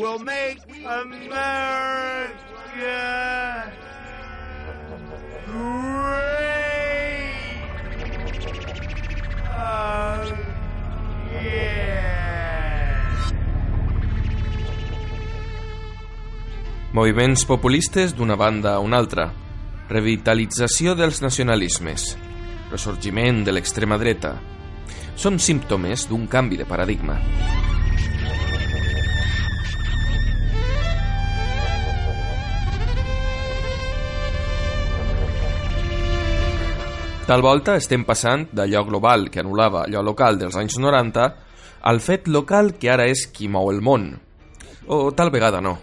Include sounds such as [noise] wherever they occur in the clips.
Will make America great again. Moviments populistes d'una banda a una altra. Revitalització dels nacionalismes. Ressorgiment de l'extrema dreta. Són símptomes d'un canvi de paradigma. Tal volta estem passant d'allò global que anul·lava allò local dels anys 90 al fet local que ara és qui mou el món. O tal vegada no.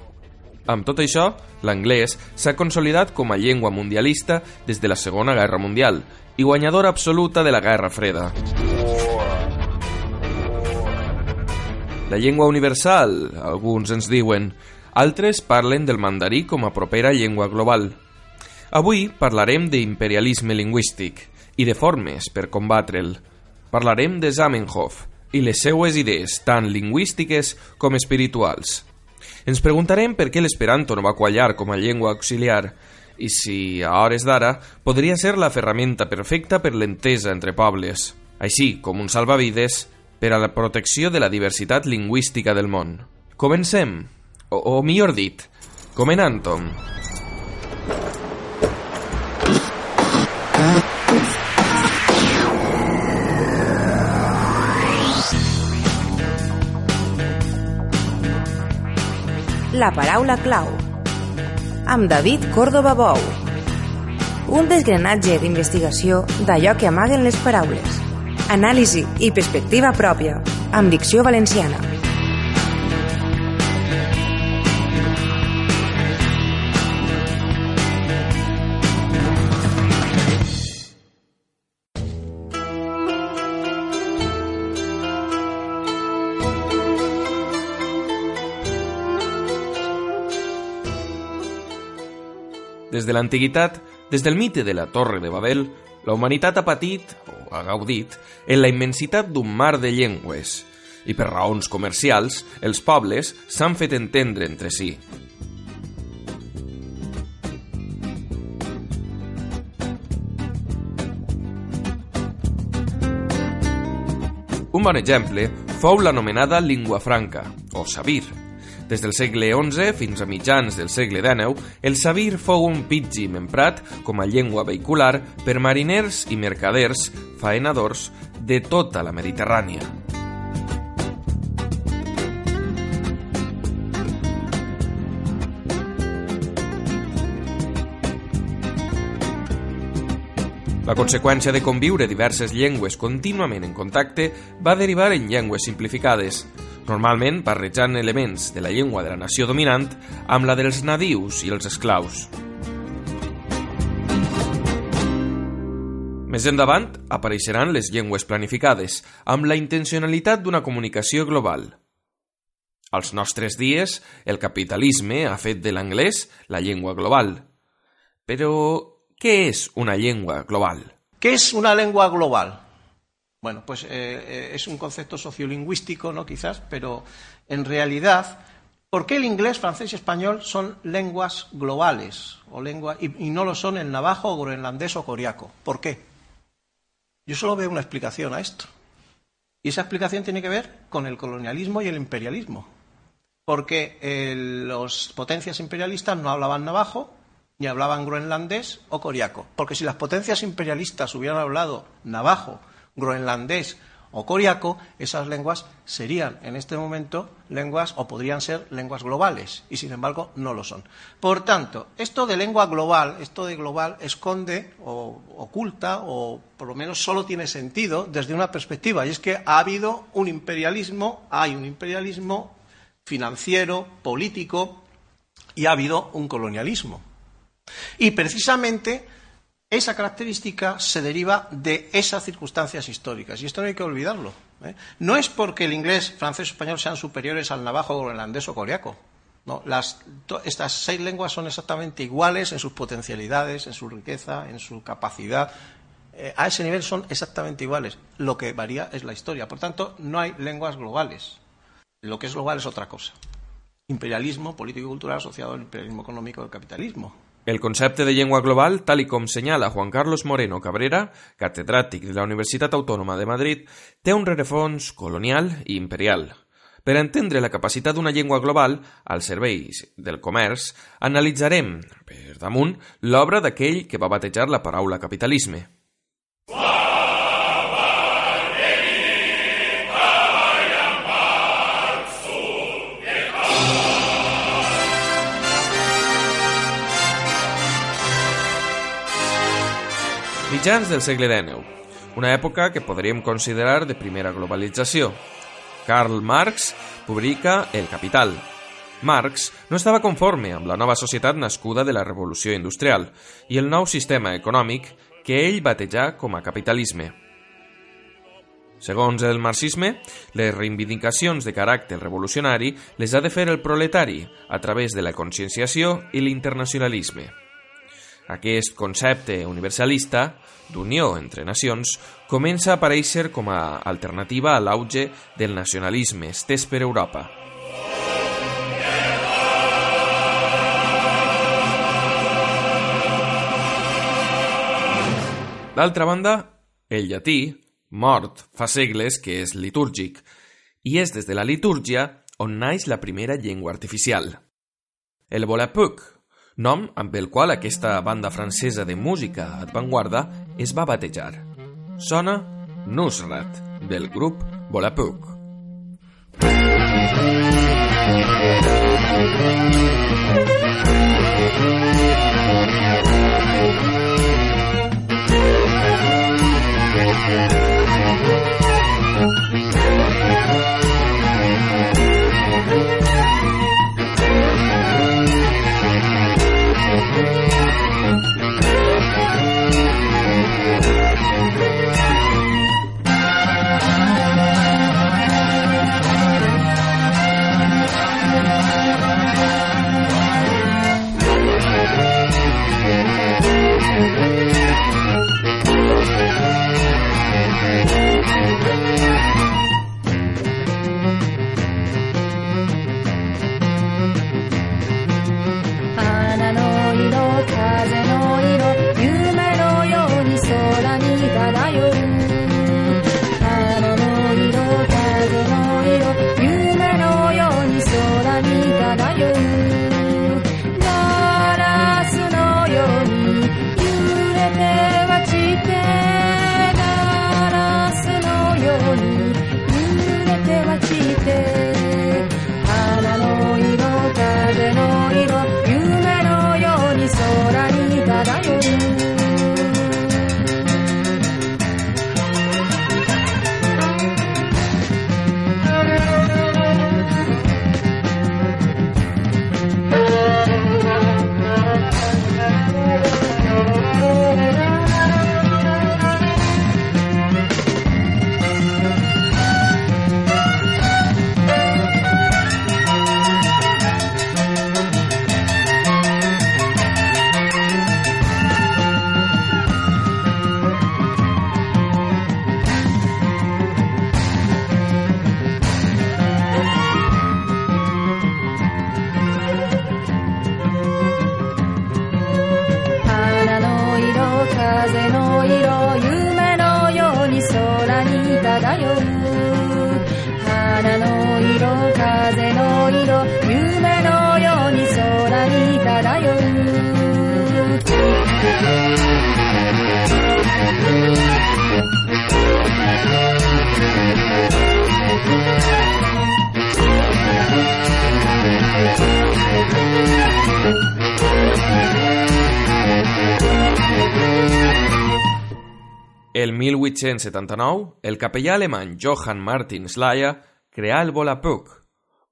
Amb tot això, l'anglès s'ha consolidat com a llengua mundialista des de la Segona Guerra Mundial i guanyadora absoluta de la Guerra Freda. La llengua universal, alguns ens diuen, altres parlen del mandarí com a propera llengua global. Avui parlarem d'imperialisme lingüístic i de formes per combatre'l. Parlarem de Zamenhof i les seues idees, tant lingüístiques com espirituals. Ens preguntarem per què l'esperanto no va quallar com a llengua auxiliar i si, a hores d'ara, podria ser la ferramenta perfecta per l'entesa entre pobles, així com un salvavides per a la protecció de la diversitat lingüística del món. Comencem, o, o millor dit, comenant-ho. La paraula clau. Amb David Córdoba Bou. Un desgranatge d'investigació d'allò que amaguen les paraules. Anàlisi i perspectiva pròpia, amb dicció valenciana. De l'antiguitat, des del mite de la Torre de Babel, la humanitat ha patit, o ha gaudit, en la immensitat d'un mar de llengües, i per raons comercials, els pobles s'han fet entendre entre si. Un bon exemple fou l'anomenada Lingua Franca, o Sabir. Des del segle XI fins a mitjans del segle XIX, el sabir fou un pidgin emprat com a llengua vehicular per mariners i mercaders faenadors de tota la Mediterrània. La conseqüència de conviure diverses llengües contínuament en contacte va derivar en llengües simplificades, normalment barrejant elements de la llengua de la nació dominant amb la dels nadius i els esclaus. Més endavant apareixeran les llengües planificades, amb la intencionalitat d'una comunicació global. Als nostres dies, el capitalisme ha fet de l'anglès la llengua global. Però què és una llengua global? ¿Qué es una lengua global? Bueno, pues eh, eh, es un concepto sociolingüístico, ¿no? Quizás, pero en realidad, ¿por qué el inglés, francés y español son lenguas globales o lengua, y, y no lo son el navajo, o groenlandés o coreaco? ¿Por qué? Yo solo veo una explicación a esto. Y esa explicación tiene que ver con el colonialismo y el imperialismo. Porque eh, las potencias imperialistas no hablaban navajo, ni hablaban groenlandés o coreaco. Porque si las potencias imperialistas hubieran hablado navajo, groenlandés o coreaco, esas lenguas serían en este momento lenguas o podrían ser lenguas globales y sin embargo no lo son. Por tanto, esto de lengua global, esto de global esconde o oculta o por lo menos solo tiene sentido desde una perspectiva y es que ha habido un imperialismo, hay un imperialismo financiero, político y ha habido un colonialismo. Y precisamente esa característica se deriva de esas circunstancias históricas, y esto no hay que olvidarlo. ¿eh? No es porque el inglés, francés o español sean superiores al navajo, groenlandés o coreaco. No, estas seis lenguas son exactamente iguales en sus potencialidades, en su riqueza, en su capacidad. Eh, a ese nivel son exactamente iguales. Lo que varía es la historia. Por tanto, no hay lenguas globales. Lo que es global es otra cosa. Imperialismo político y cultural asociado al imperialismo económico del capitalismo. El concepte de llengua global, tal i com senyala Juan Carlos Moreno Cabrera, catedràtic de la Universitat Autònoma de Madrid, té un rerefons colonial i imperial. Per entendre la capacitat d'una llengua global als serveis del comerç, analitzarem, per damunt, l'obra d'aquell que va batejar la paraula capitalisme. Mitjans del segle XIX, una època que podríem considerar de primera globalització. Karl Marx publica El Capital. Marx no estava conforme amb la nova societat nascuda de la revolució industrial i el nou sistema econòmic que ell batejà com a capitalisme. Segons el marxisme, les reivindicacions de caràcter revolucionari les ha de fer el proletari a través de la conscienciació i l'internacionalisme. Aquest concepte universalista d'unió entre nacions comença a aparèixer com a alternativa a l'auge del nacionalisme estès per Europa. D'altra banda, el llatí, mort fa segles que és litúrgic, i és des de la litúrgia on naix la primera llengua artificial. El Volapük, nom amb el qual aquesta banda francesa de música avantguarda es va batejar. Sona Nusrat, del grup Volapuc. Thank you. El 1879, el capellà alemany Johann Martin Slayer creà el Volapük,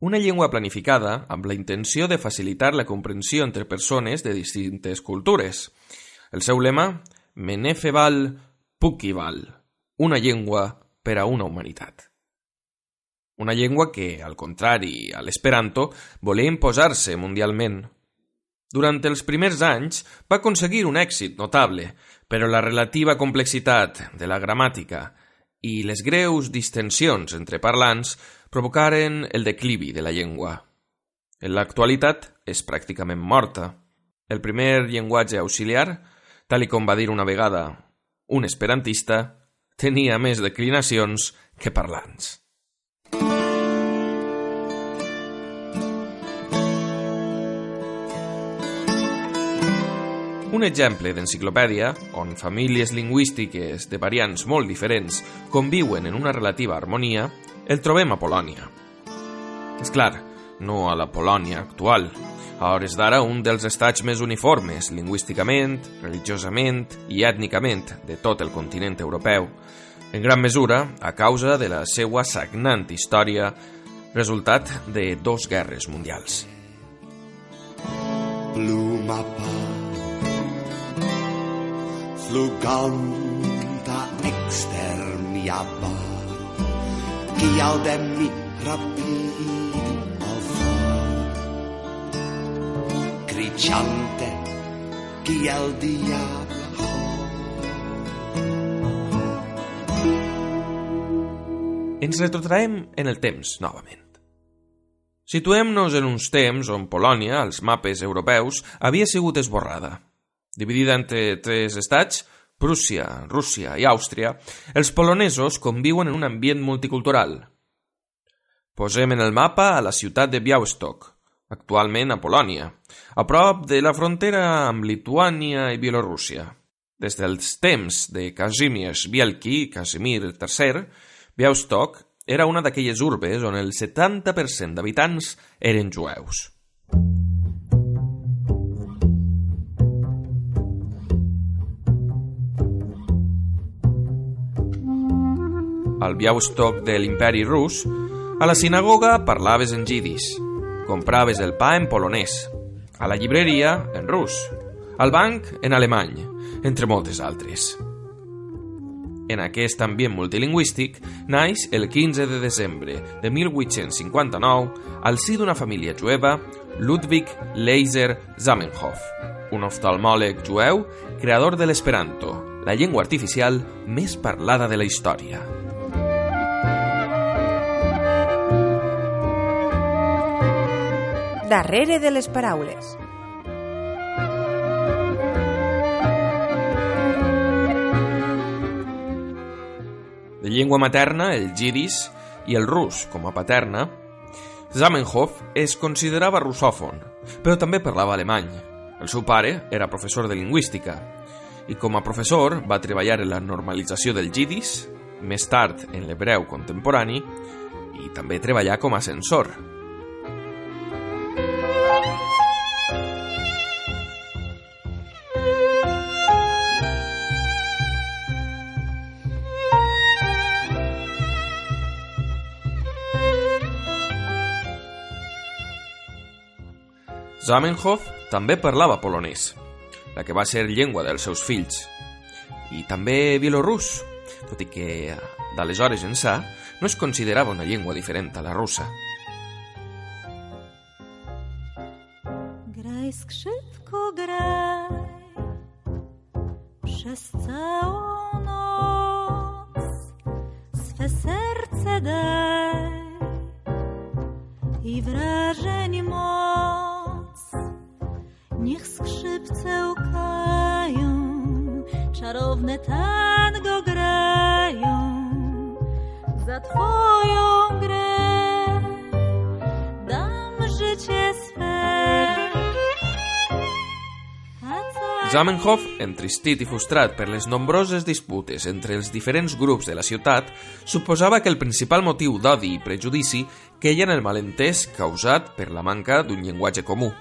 una llengua planificada amb la intenció de facilitar la comprensió entre persones de distintes cultures. El seu lema, Menefeval Pukival, una llengua per a una humanitat. Una llengua que, al contrari a l'esperanto, volia imposar-se mundialment. Durant els primers anys va aconseguir un èxit notable, però la relativa complexitat de la gramàtica i les greus distensions entre parlants provocaren el declivi de la llengua. En l'actualitat és pràcticament morta. El primer llenguatge auxiliar, tal i com va dir una vegada un esperantista, tenia més declinacions que parlants. Un exemple d'enciclopèdia on famílies lingüístiques de variants molt diferents conviuen en una relativa harmonia el trobem a Polònia. És clar, no a la Polònia actual. A hores d'ara, un dels estats més uniformes lingüísticament, religiosament i ètnicament de tot el continent europeu, en gran mesura a causa de la seva sagnant història resultat de dos guerres mundials. Fluganta extermiaba Qui al de mi rapid al fort Criciante qui el diable Ens retrotraem en el temps, novament. Situem-nos en uns temps on Polònia, als mapes europeus, havia sigut esborrada. Dividida entre tres estats, Prússia, Rússia i Àustria, els polonesos conviuen en un ambient multicultural. Posem en el mapa a la ciutat de Białystok, actualment a Polònia, a prop de la frontera amb Lituània i Bielorússia. Des dels temps de Kazimierz Bielki Casimir III, Białystok era una d'aquelles urbes on el 70% d'habitants eren jueus. Al Białystok de l'imperi rus, a la sinagoga parlaves en jidis, compraves el pa en polonès, a la llibreria en rus, al banc en alemany, entre moltes altres. En aquest ambient multilingüístic, naix el 15 de desembre de 1859 al si d'una família jueva Ludwig Leiser Zamenhof, un oftalmòleg jueu creador de l'esperanto, la llengua artificial més parlada de la història. Darrere de les paraules. de llengua materna, el jidis, i el rus com a paterna, Zamenhof es considerava russòfon, però també parlava alemany. El seu pare era professor de lingüística i com a professor va treballar en la normalització del jidis, més tard en l'hebreu contemporani, i també treballar com a censor. Zamenhof també parlava polonès, la que va ser llengua dels seus fills, i també bielorús, tot i que d'aleshores ençà no es considerava una llengua diferent a la russa. Zamenhof, entristit i frustrat per les nombroses disputes entre els diferents grups de la ciutat, suposava que el principal motiu d'odi i prejudici queia en el malentès causat per la manca d'un llenguatge comú.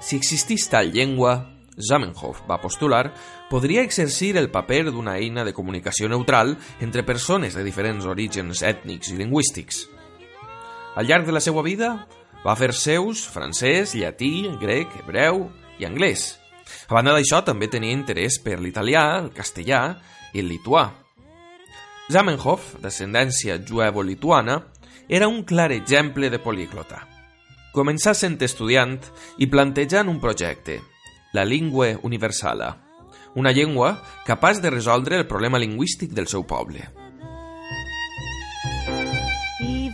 Si existís tal llengua, Zamenhof va postular, podria exercir el paper d'una eina de comunicació neutral entre persones de diferents orígens ètnics i lingüístics. Al llarg de la seva vida, va fer seus francès, llatí, grec, hebreu i anglès. A banda d'això, també tenia interès per l'italià, el castellà i el lituà. Zamenhof, d'ascendència juevo-lituana, era un clar exemple de políglota. Començà sent estudiant i plantejant un projecte, la Lingua Universala, una llengua capaç de resoldre el problema lingüístic del seu poble. i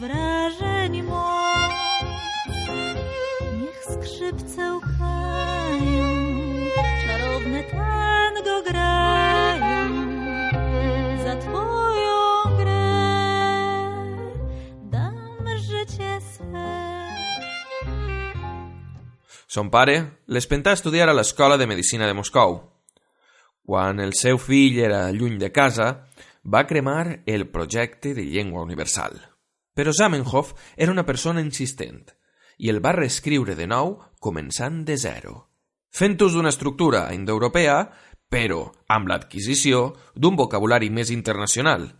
Son pare l'espentà a estudiar a l'Escola de Medicina de Moscou. Quan el seu fill era lluny de casa, va cremar el projecte de llengua universal. Però Zamenhof era una persona insistent i el va reescriure de nou començant de zero, fent ús d'una estructura indoeuropea, però amb l'adquisició d'un vocabulari més internacional,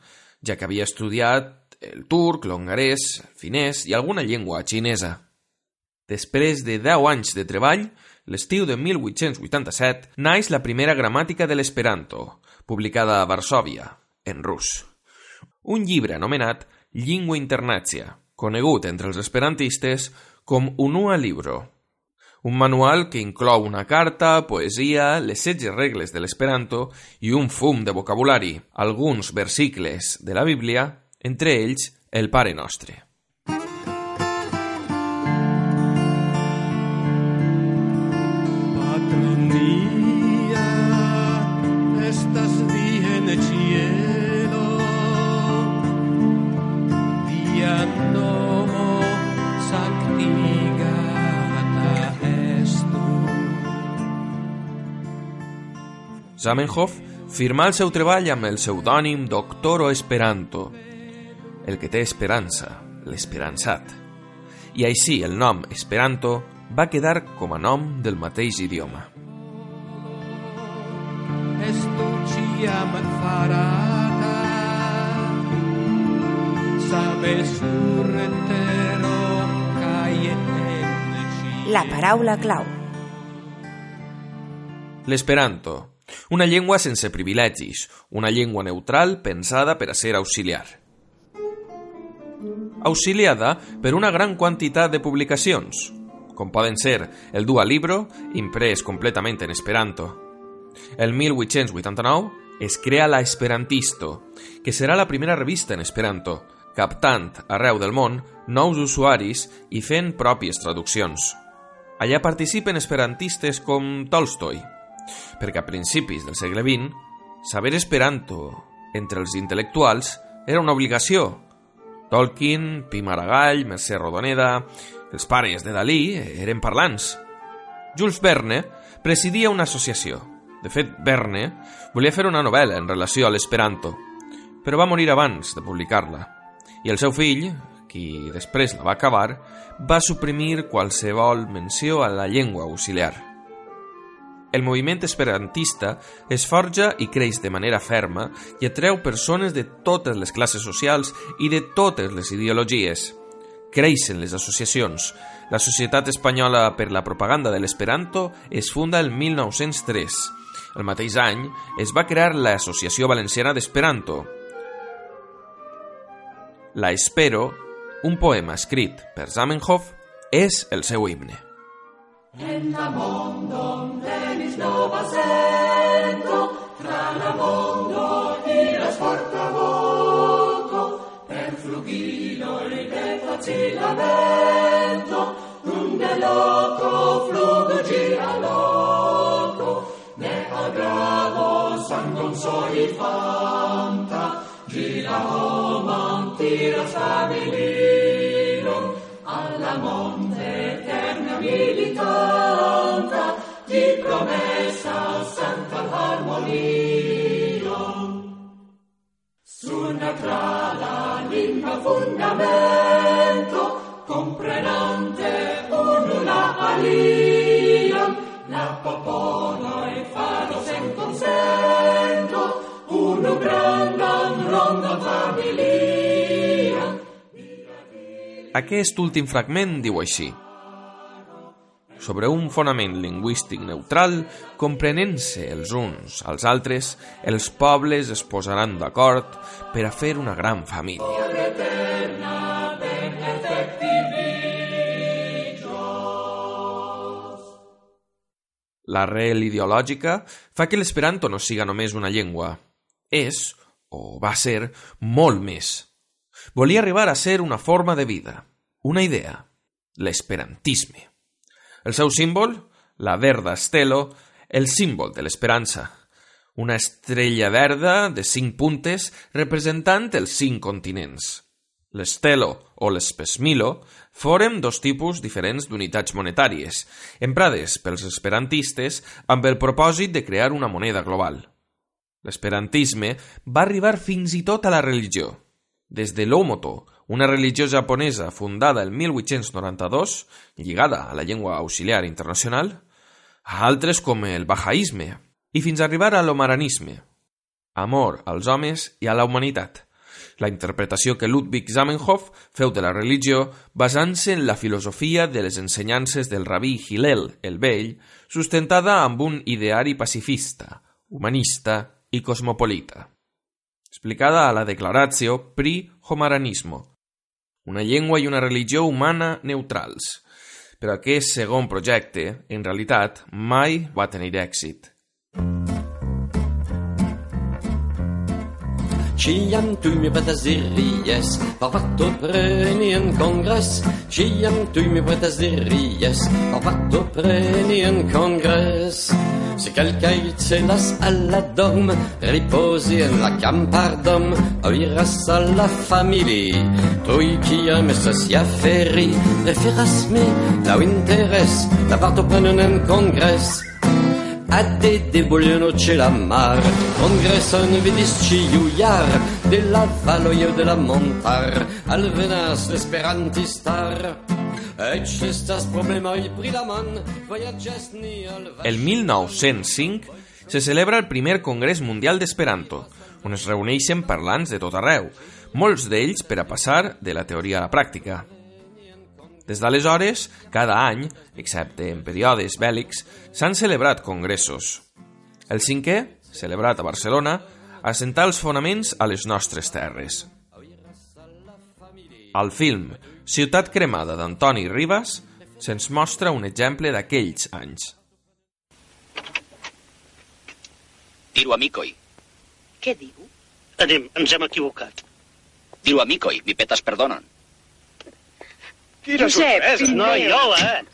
ja que havia estudiat el turc, l'hongarès, el finès i alguna llengua xinesa. Després de 10 anys de treball, l'estiu de 1887, naix la primera gramàtica de l'Esperanto, publicada a Varsòvia, en rus. Un llibre anomenat Llingua Internacia, conegut entre els esperantistes com Unua Libro. Un manual que inclou una carta, poesia, les 16 regles de l'Esperanto i un fum de vocabulari, alguns versicles de la Bíblia, entre ells el Pare Nostre. Zamenhof firmà el seu treball amb el pseudònim Doctoro Esperanto, el que té esperança, l'esperançat. I així el nom Esperanto va quedar com a nom del mateix idioma. Est tu ciam farata, sabe surretero cae en La paraula clau. L'esperanto, una llengua sense privilegis, una llengua neutral pensada per a ser auxiliar. Auxiliada per una gran quantitat de publicacions, com poden ser el Dua Libro, imprès completament en esperanto. El 1889 es crea la Esperantisto, que serà la primera revista en esperanto, captant arreu del món nous usuaris i fent pròpies traduccions. Allà participen esperantistes com Tolstoi, perquè a principis del segle XX, saber esperanto entre els intel·lectuals era una obligació. Tolkien, Pi Maragall, Mercè Rodoneda, els pares de Dalí eren parlants. Jules Verne presidia una associació. De fet, Verne volia fer una novel·la en relació a l'esperanto, però va morir abans de publicar-la. I el seu fill, qui després la va acabar, va suprimir qualsevol menció a la llengua auxiliar. El moviment esperantista es forja i creix de manera ferma i atreu persones de totes les classes socials i de totes les ideologies. Creixen les associacions. La Societat Espanyola per la Propaganda de l'Esperanto es funda el 1903. El mateix any es va crear l'Associació Valenciana d'Esperanto. La Espero, un poema escrit per Zamenhof, és el seu himne. En la mondo venis nova sento, tra la mondo iras forta voto, per flugilo li de facila vento, dum de loco flugo gira loco, ne agravo sangon soli fanta, gira oh, homan tiras familia, alla monte eterna militanta di promessa santa harmonia. Suona tra la lingua fundamento, comprenante uno la alia, la popola e faro sen consento, uno grande Aquest últim fragment diu així. Sobre un fonament lingüístic neutral, comprenent-se els uns als altres, els pobles es posaran d'acord per a fer una gran família. L'arrel ideològica fa que l'esperanto no siga només una llengua. És, o va ser, molt més. Volia arribar a ser una forma de vida, una idea, l'esperantisme. El seu símbol, la verda estelo, el símbol de l'esperança. Una estrella verda de cinc puntes representant els cinc continents. L'estelo o l'espesmilo foren dos tipus diferents d'unitats monetàries, emprades pels esperantistes amb el propòsit de crear una moneda global. L'esperantisme va arribar fins i tot a la religió. Des de l'Omoto, una religió japonesa fundada el 1892, lligada a la llengua auxiliar internacional, a altres com el bahaïsme, i fins a arribar a l'omaranisme, amor als homes i a la humanitat, la interpretació que Ludwig Zamenhof feu de la religió basant-se en la filosofia de les ensenyances del rabí Hillel el Vell, sustentada amb un ideari pacifista, humanista i cosmopolita. Explicada a la Declaratio Pri Homaranismo, una llengua i una religió humana neutrals. Però aquest segon projecte, en realitat, mai va tenir èxit. Ciam tu mi pretas diries, par parto preni en congres. Ciam tu mi pretas par parto preni en Se calcai celas alla dom, riposi en la campardom, oiras alla famili. Tui ciam estas ja feri, referas mi lau interes, la parto prenen en congres. Ade de boleno ce la mar, congresson vidis ciu jar, de la valoio de la montar, alvenas l'esperantistar. El 1905 se celebra el primer Congrés Mundial d'Esperanto, on es reuneixen parlants de tot arreu, molts d'ells per a passar de la teoria a la pràctica. Des d'aleshores, cada any, excepte en períodes bèl·lics, s'han celebrat congressos. El cinquè, celebrat a Barcelona, assentà els fonaments a les nostres terres. Al film Ciutat cremada d'Antoni Ribas se'ns mostra un exemple d'aquells anys. Tiro amicoi. Què diu? Anem, ens hem equivocat. Tiro amicoi, mi petes perdonen. Quina Josep, sorpresa! No, jo, eh?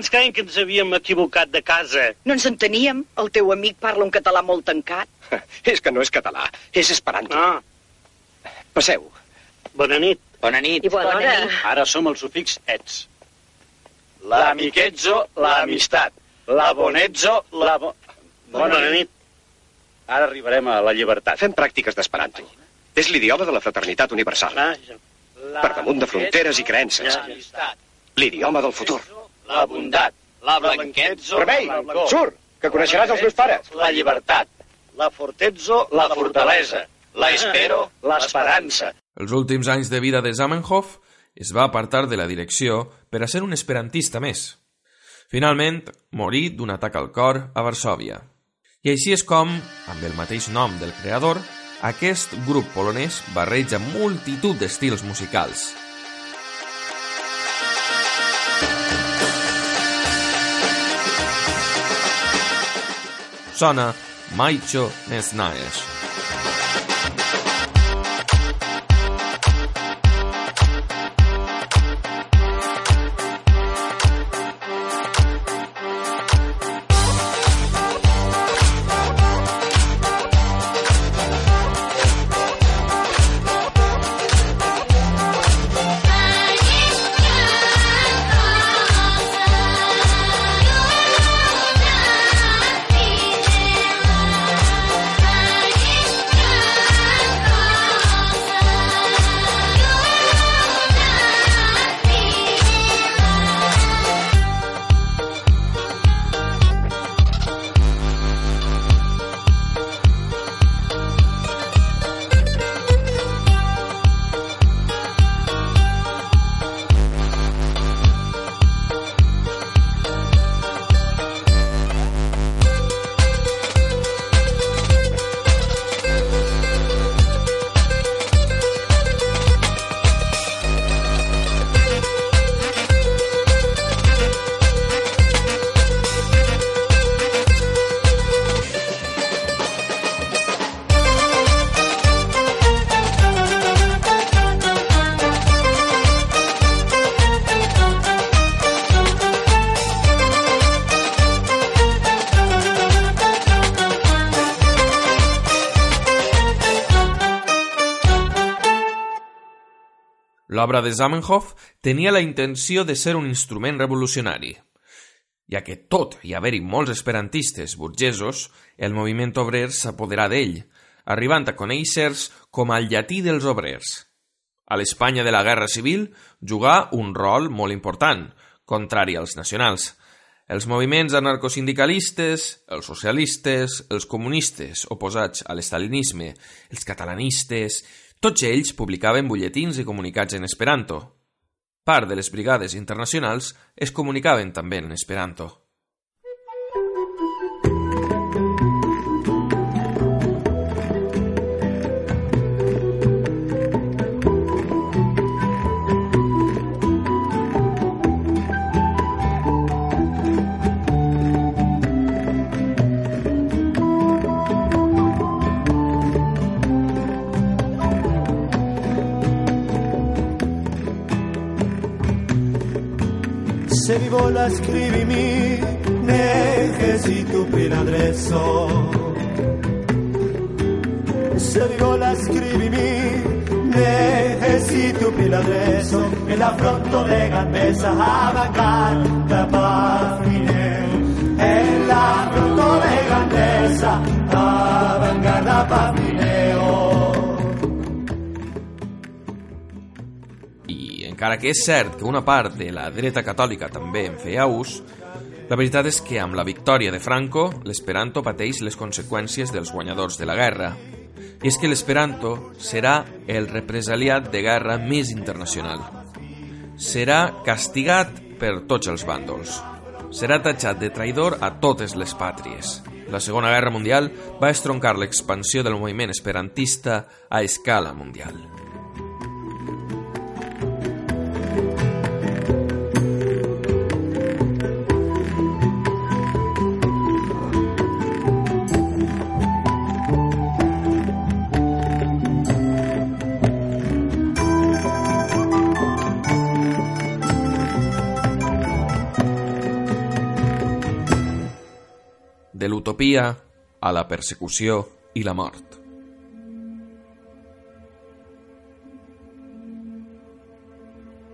Ens creiem que ens havíem equivocat de casa. No ens enteníem? El teu amic parla un català molt tancat. [laughs] És que no és català, és esperanto. Ah, Passeu. bona nit. Bona nit. I bona, Bona nit. nit. Ara som el sufix ets. L'amiquezzo, l'amistat. La bonezzo, la... Bo... Bona, nit. Ara arribarem a la llibertat. Fem pràctiques d'esperanto. És l'idioma de la fraternitat universal. Per damunt de fronteres i creences. L'idioma del futur. La bondat. La blanquezzo. Remei, surt, que coneixeràs els meus pares. La llibertat. la fortezzo, La fortalesa. La espero. l'esperança. Els últims anys de vida de Zamenhof es va apartar de la direcció per a ser un esperantista més. Finalment, morí d'un atac al cor a Varsòvia. I així és com, amb el mateix nom del creador, aquest grup polonès barreja multitud d'estils musicals. Sona Maicho Nesnaes. L'obra de Zamenhof tenia la intenció de ser un instrument revolucionari. Ja que tot i haver-hi molts esperantistes burgesos, el moviment obrer s'apoderà d'ell, arribant a conèixer-se com el llatí dels obrers. A l'Espanya de la Guerra Civil jugà un rol molt important, contrari als nacionals. Els moviments anarcosindicalistes, els socialistes, els comunistes oposats a l'estalinisme, els catalanistes, tots ells publicaven butlletins i comunicats en esperanto. Part de les brigades internacionals es comunicaven també en esperanto. vola scrivimi, necessito per adresso. Se vi vola scrivimi, necessito per adresso, e la fronto le gambe sahaba carta pafine. E la fronto le gambe sahaba carta pafine. Encara que és cert que una part de la dreta catòlica també en feia ús, la veritat és que amb la victòria de Franco, l'esperanto pateix les conseqüències dels guanyadors de la guerra. I és que l'esperanto serà el represaliat de guerra més internacional. Serà castigat per tots els bàndols. Serà tatxat de traïdor a totes les pàtries. La Segona Guerra Mundial va estroncar l'expansió del moviment esperantista a escala mundial. De l'utopia a la persecució i la mort.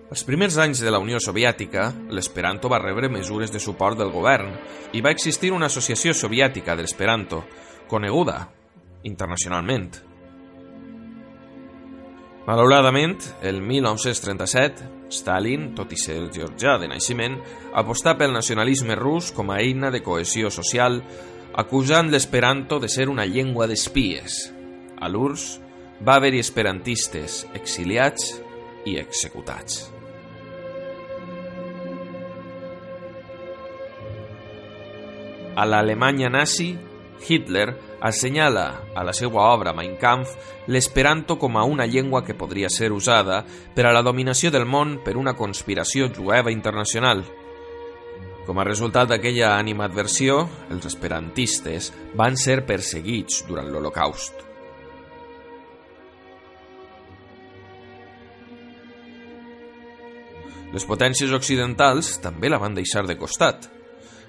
Els primers anys de la Unió Soviètica, l'esperanto va rebre mesures de suport del govern i va existir una associació soviètica de l'esperanto, coneguda internacionalment. Malauradament, el 1937, Stalin, tot i ser georgià de naixement, apostà pel nacionalisme rus com a eina de cohesió social, acusant l'esperanto de ser una llengua d'espies. A l'URSS va haver-hi esperantistes exiliats i executats. A l'Alemanya nazi, Hitler assenyala a la seva obra Mein Kampf l'esperanto com a una llengua que podria ser usada per a la dominació del món per una conspiració jueva internacional. Com a resultat d'aquella animadversió, els esperantistes van ser perseguits durant l'Holocaust. Les potències occidentals també la van deixar de costat,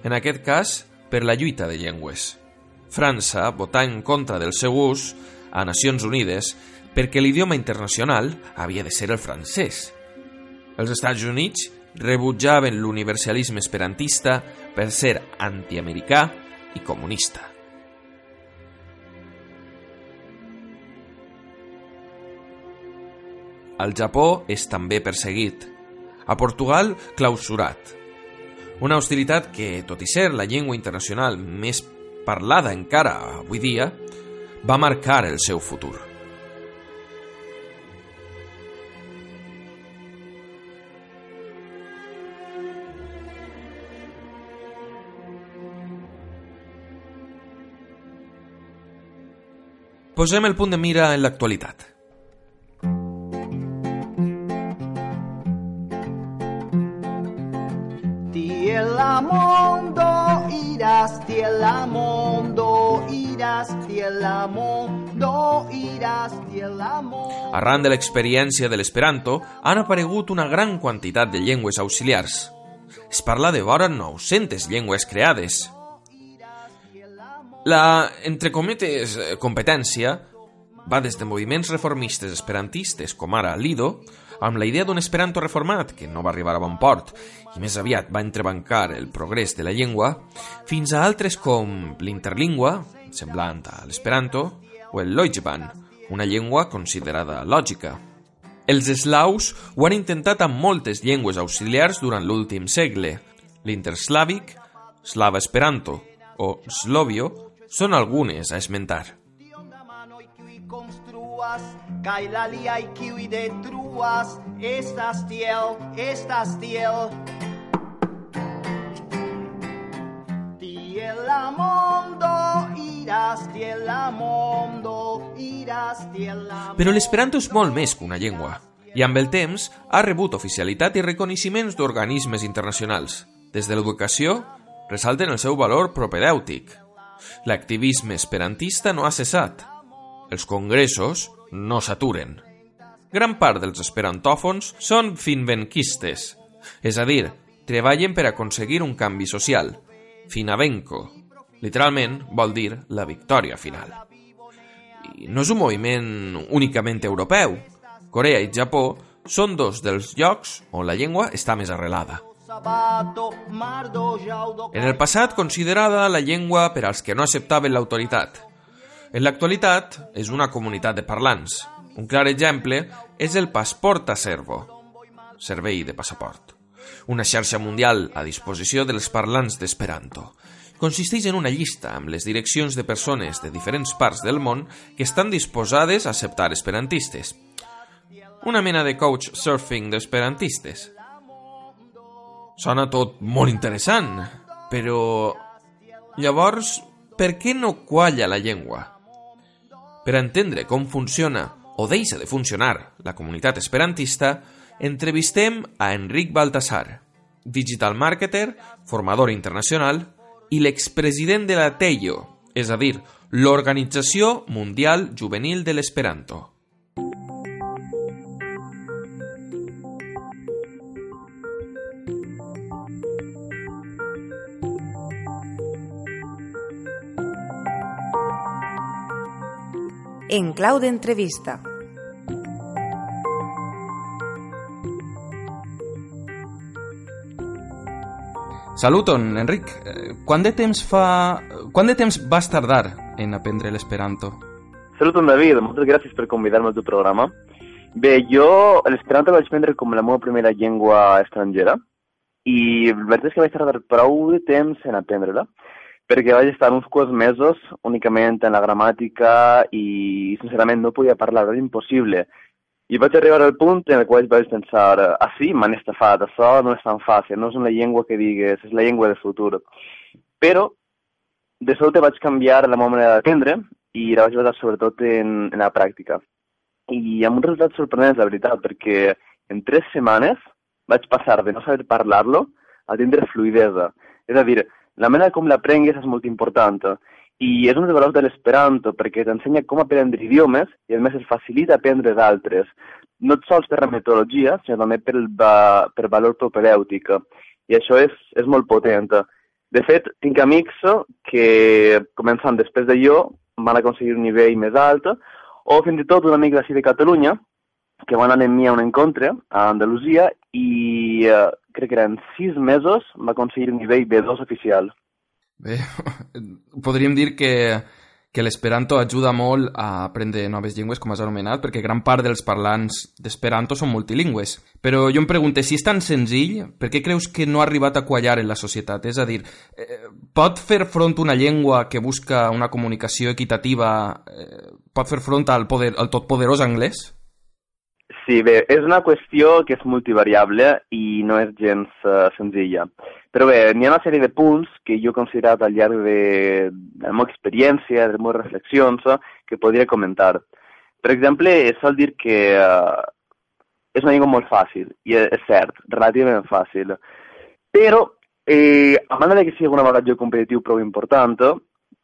en aquest cas per la lluita de llengües. França votà en contra del seu ús a Nacions Unides perquè l'idioma internacional havia de ser el francès. Els Estats Units rebutjaven l'universalisme esperantista per ser antiamericà i comunista. Al Japó és també perseguit. A Portugal, clausurat. Una hostilitat que, tot i ser la llengua internacional més parlada encara avui dia, va marcar el seu futur. Posem el punt de mira en l'actualitat. Tiella mondo irás, tiella mondo irás, tiella mondo irás, tiella mondo... Arran de l'experiència de l'esperanto, han aparegut una gran quantitat de llengües auxiliars. Es parla de vora 900 llengües creades. La, entre cometes, competència va des de moviments reformistes esperantistes, com ara Lido, amb la idea d'un esperanto reformat, que no va arribar a bon port, i més aviat va entrebancar el progrés de la llengua, fins a altres com l'interlingua, semblant a l'esperanto, o el lojban, una llengua considerada lògica. Els eslaus ho han intentat amb moltes llengües auxiliars durant l'últim segle. L'interslàvic, slava esperanto o slovio són algunes a esmentar. la lia y kiwi detruas, estas tiel, estas tiel. Tiela mondo, irás, tiela mondo, irás, tiela Però l'esperanto és molt més que una llengua, i amb el temps ha rebut oficialitat i reconeixements d'organismes internacionals. Des de l'educació, ressalten el seu valor propedèutic. L'activisme esperantista no ha cessat. Els congressos no s'aturen. Gran part dels esperantòfons són finvenquistes, és a dir, treballen per aconseguir un canvi social. Finavenco, literalment, vol dir la victòria final. I no és un moviment únicament europeu. Corea i Japó són dos dels llocs on la llengua està més arrelada. En el passat considerada la llengua per als que no acceptaven l'autoritat. En l'actualitat és una comunitat de parlants. Un clar exemple és el Passport a Servo, servei de passaport. Una xarxa mundial a disposició dels parlants d'Esperanto. Consisteix en una llista amb les direccions de persones de diferents parts del món que estan disposades a acceptar esperantistes. Una mena de coach surfing d'esperantistes. Sona tot molt interessant, però... Llavors, per què no qualla la llengua? Per entendre com funciona o deixa de funcionar la comunitat esperantista, entrevistem a Enric Baltasar, digital marketer, formador internacional i l'expresident de la TEIO, és a dir, l'Organització Mundial Juvenil de l'Esperanto. En clau d'entrevista. Saluton, Enric. Eh, Quant de temps fa... Quant de temps vas tardar en aprendre l'esperanto? Saluton, David. Moltes gràcies per convidar-me al teu programa. Bé, jo l'esperanto vaig prendre com la meva primera llengua estrangera i la veritat és que vaig tardar prou de temps en aprendre-la perquè vaig estar uns quants mesos únicament en la gramàtica i sincerament no podia parlar, era impossible. I vaig arribar al punt en el qual vaig pensar, ah sí, m'han estafat, això no és tan fàcil, no és una llengua que digues, és la llengua del futur. Però, de sobte vaig canviar la meva manera d'aprendre i la vaig basar sobretot en, en la pràctica. I amb un resultat sorprenent, la veritat, perquè en tres setmanes vaig passar de no saber parlar-lo a tindre fluidesa. És a dir, la manera com l'aprengues és molt important i és un dels valors de l'esperanto perquè t'ensenya com aprendre idiomes i a més es facilita aprendre d'altres, no sols per la metodologia, sinó també per, va, per valor propedèutic i això és, és molt potent. De fet, tinc amics que, començant després de jo, van aconseguir un nivell més alt, o fins i tot un amic d'ací de Catalunya, que van anar amb mi a un encontre a Andalusia i eh, crec que eren sis mesos va aconseguir un nivell B2 oficial. Bé, [laughs] podríem dir que, que l'esperanto ajuda molt a aprendre noves llengües, com has anomenat, perquè gran part dels parlants d'esperanto són multilingües. Però jo em pregunto, si és tan senzill, per què creus que no ha arribat a quallar en la societat? És a dir, eh, pot fer front una llengua que busca una comunicació equitativa, eh, pot fer front al, poder, al totpoderós anglès? Sí, bé, és una qüestió que és multivariable i no és gens uh, senzilla. Però bé, n'hi ha una sèrie de punts que jo he considerat al llarg de, de la meva experiència, de les meves reflexions, uh, que podria comentar. Per exemple, és sol dir que uh, és una llengua molt fàcil, i és cert, relativament fàcil. Però, eh, a de que sigui un avantatge competitiu prou important,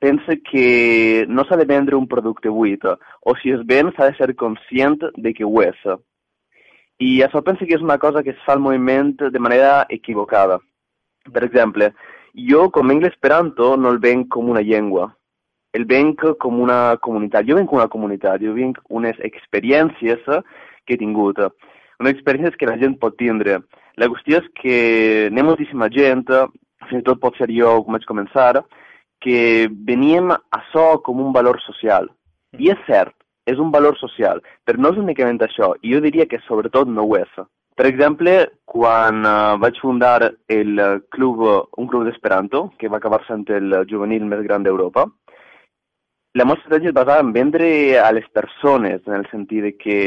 pensa que no s'ha de vendre un producte buit, o si es ven s'ha de ser conscient de que ho és. I això penso que és una cosa que es fa al moviment de manera equivocada. Per exemple, jo com a l'esperanto no el venc com una llengua. el venc com una comunitat. Jo venc una comunitat, jo vinc unes experiències que he tingut, unes experiències que la gent pot tindre. La qüestió és que ha moltíssima gent, fins i tot pot ser jo com vaig començar, que veníem a so com un valor social. I és cert, és un valor social, però no és únicament això, i jo diria que sobretot no ho és. Per exemple, quan uh, vaig fundar el club, un club d'Esperanto, que va acabar sent el juvenil més gran d'Europa, la meva estratègia es basava en vendre a les persones, en el sentit de que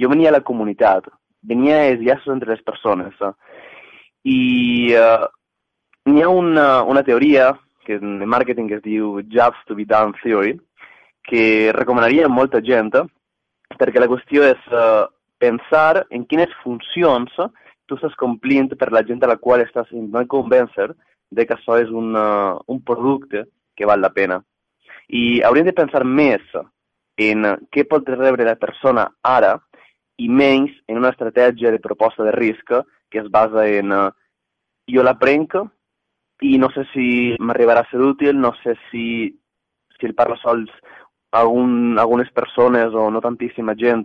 jo venia a la comunitat, venia els llaços entre les persones. Eh? I uh, n'hi ha una, una teoria que en màrqueting que es diu Jobs to be done theory, que recomanaria a molta gent, perquè la qüestió és uh, pensar en quines funcions tu estàs complint per la gent a la qual estàs intentant convèncer de que això és un, uh, un producte que val la pena. I hauríem de pensar més en què pot rebre la persona ara i menys en una estratègia de proposta de risc que es basa en uh, jo la prenc i no sé si m'arribarà a ser útil, no sé si, si el parlo sols algun, algunes persones o no tantíssima gent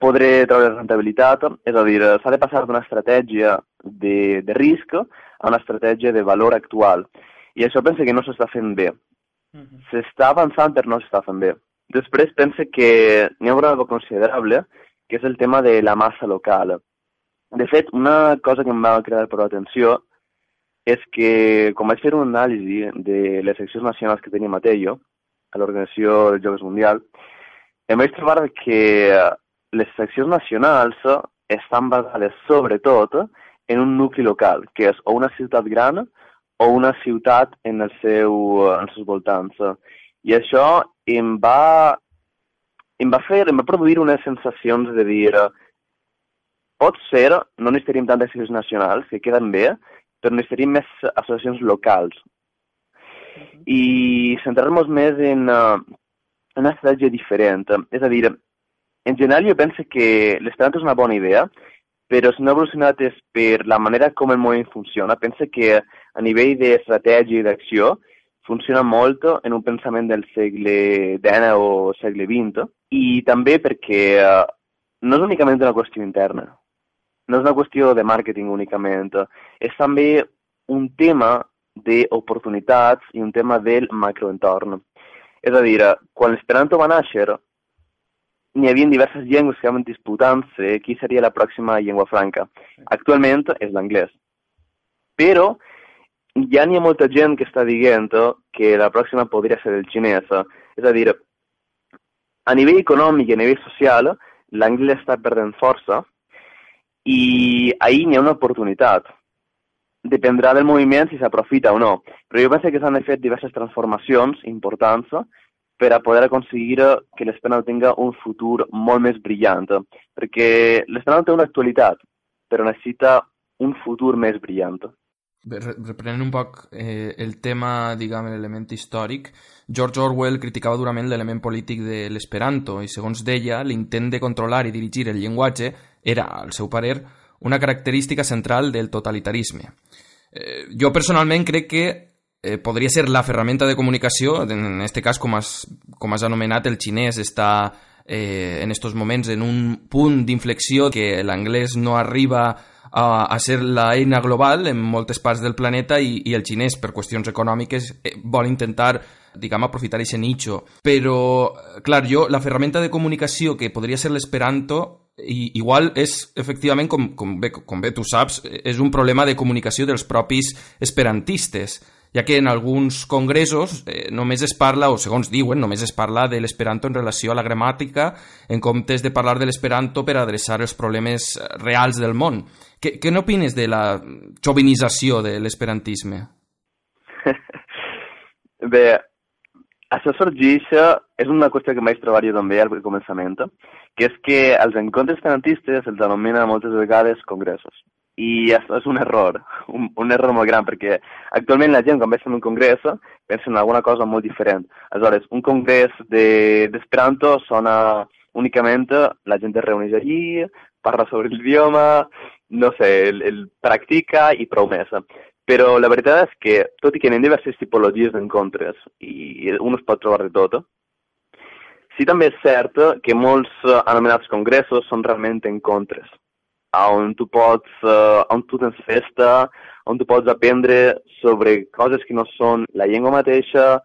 podré treure rentabilitat, és a dir, s'ha de passar d'una estratègia de, de risc a una estratègia de valor actual. I això penso que no s'està fent bé. S'està avançant però no s'està fent bé. Després pense que n'hi ha una considerable, que és el tema de la massa local. De fet, una cosa que em va cridar per l'atenció és que, com vaig fer una anàlisi de les seccions nacionals que tenim a Tello, a l'Organització dels Jocs Mundial, em vaig trobar que les seccions nacionals estan basades sobretot en un nucli local, que és o una ciutat gran o una ciutat en, el seu, en els seus voltants. I això em va, em va fer, em va produir unes sensacions de dir pot ser, no necessitaríem tantes seccions nacionals, que queden bé, però necessitaríem més associacions locals. I centrar-nos més en uh, una estratègia diferent. És a dir, en general jo penso que l'esperanto és una bona idea, però si no ha evolucionat és per la manera com el moviment funciona. Penso que a nivell d'estratègia i d'acció funciona molt en un pensament del segle XIX o segle XX i també perquè uh, no és únicament una qüestió interna, no és una qüestió de màrqueting únicament, és també un tema d'oportunitats i un tema del macroentorn. És a dir, quan l'esperanto va néixer, n'hi havia diverses llengües que estaven disputant-se qui seria la pròxima llengua franca. Actualment és l'anglès. Però ja n'hi ha molta gent que està dient que la pròxima podria ser el xinès. És a dir, a nivell econòmic i a nivell social, l'anglès està perdent força i ahir n'hi ha una oportunitat. Dependrà del moviment si s'aprofita o no, però jo penso que s'han fer diverses transformacions importants per a poder aconseguir que l'Esperanto tinga un futur molt més brillant, perquè l'Esperanto té una actualitat, però necessita un futur més brillant. Reprenent un poc eh, el tema, diguem, l'element històric, George Orwell criticava durament l'element polític de l'esperanto i, segons deia, l'intent de controlar i dirigir el llenguatge era, al seu parer, una característica central del totalitarisme. Eh, jo personalment crec que eh, podria ser la ferramenta de comunicació, en aquest cas, com has, com has anomenat, el xinès està eh, en estos moments en un punt d'inflexió que l'anglès no arriba a, a ser la eina global en moltes parts del planeta i, i el xinès, per qüestions econòmiques, eh, vol intentar diguem, aprofitar aquest nicho. Però, clar, jo, la ferramenta de comunicació que podria ser l'esperanto i, igual és, efectivament, com, com, bé, com bé tu saps, és un problema de comunicació dels propis esperantistes ja que en alguns congressos eh, només es parla, o segons diuen, només es parla de l'esperanto en relació a la gramàtica en comptes de parlar de l'esperanto per adreçar els problemes reals del món. Què, què n'opines de la xovinització de l'esperantisme? [laughs] Bé, això sorgeix, és una qüestió que vaig trobar jo també al començament, que és que els encontres esperantistes els anomena moltes vegades congressos i això és un error, un, un error molt gran, perquè actualment la gent quan ve a un congrés pensa en alguna cosa molt diferent. Aleshores, un congrés d'Esperanto de, sona únicament la gent es reuneix allí, parla sobre l'idioma, no sé, el, el practica i prou més. Però la veritat és que, tot i que ha diverses tipologies d'encontres, i un es pot trobar de tot, sí també és cert que molts eh, anomenats congressos són realment encontres, on tu pots, eh, on tu tens festa, on tu pots aprendre sobre coses que no són la llengua mateixa,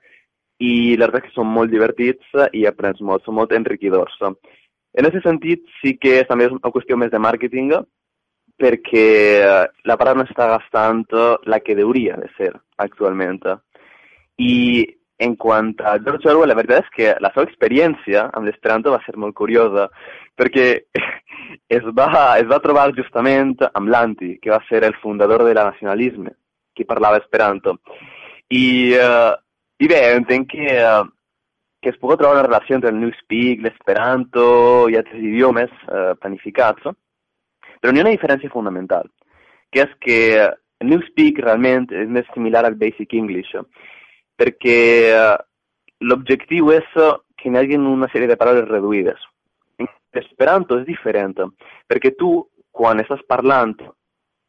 i la veritat és que són molt divertits i aprens molt, són molt enriquidors. En aquest sentit, sí que és també una qüestió més de màrqueting, perquè eh, la paraula no està gastant la que hauria de ser actualment. I en quant a George Orwell, la veritat és que la seva experiència amb l'esperanto va ser molt curiosa, perquè [laughs] es va, es va trobar justament amb l'Anti, que va ser el fundador de la nacionalisme, que parlava esperanto. I, uh, i bé, entenc que, uh, que es pugui trobar una relació entre el Newspeak, l'esperanto i altres idiomes uh, planificats, però n'hi ha una diferència fonamental, que és que Newspeak realment és més similar al Basic English, perquè uh, l'objectiu és que hi hagi una sèrie de paraules reduïdes. L'esperanto és diferent, perquè tu, quan estàs parlant,